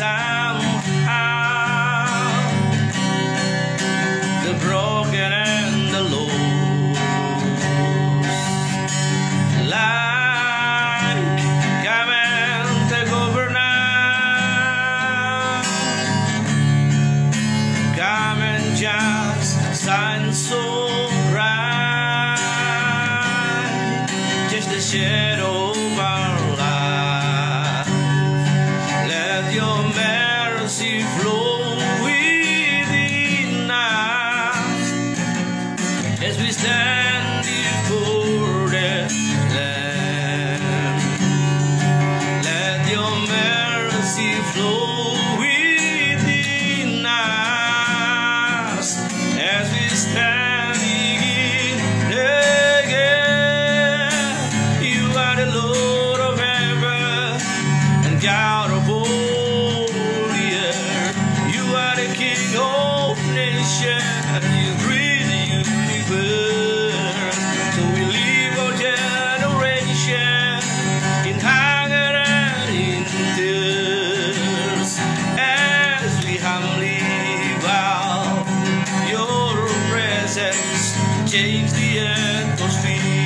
somehow. The broken and the lost. And over and just sign so just share as we stand before the Lamb. Let your mercy flow change the atmosphere.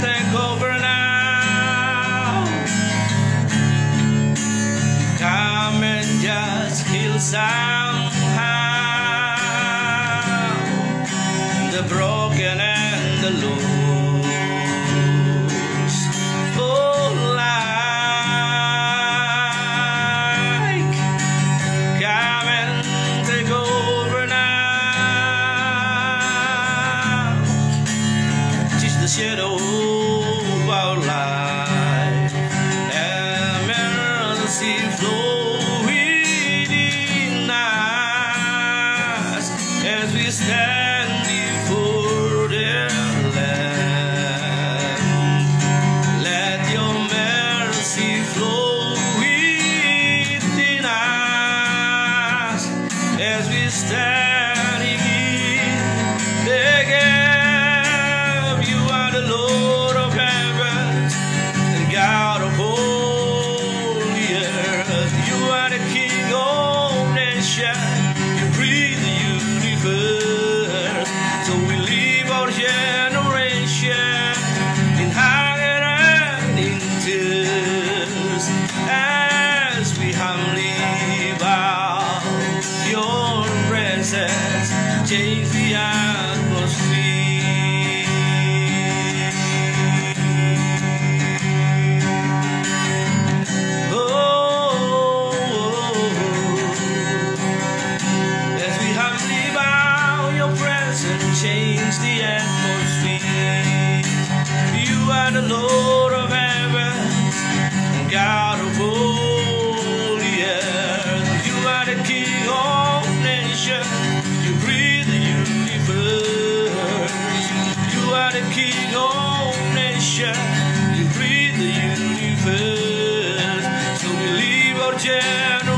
Take over now. Come and just heal somehow the lost. Like, come and take over now. The shadow of our life. And mercy flow within us as we stand You breathe the universe. So we our generation in hunger and tears as we humbly bow. Your presence change the atmosphere. You are the Lord of heavens and God of all the earth. You are the King of nations. You breathe the universe. You are the King of nations. You breathe the universe. So we live our generation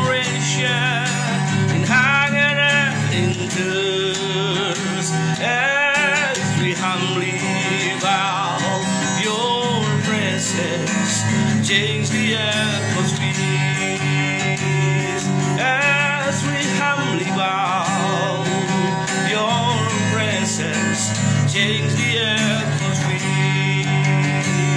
Change the atmosphere.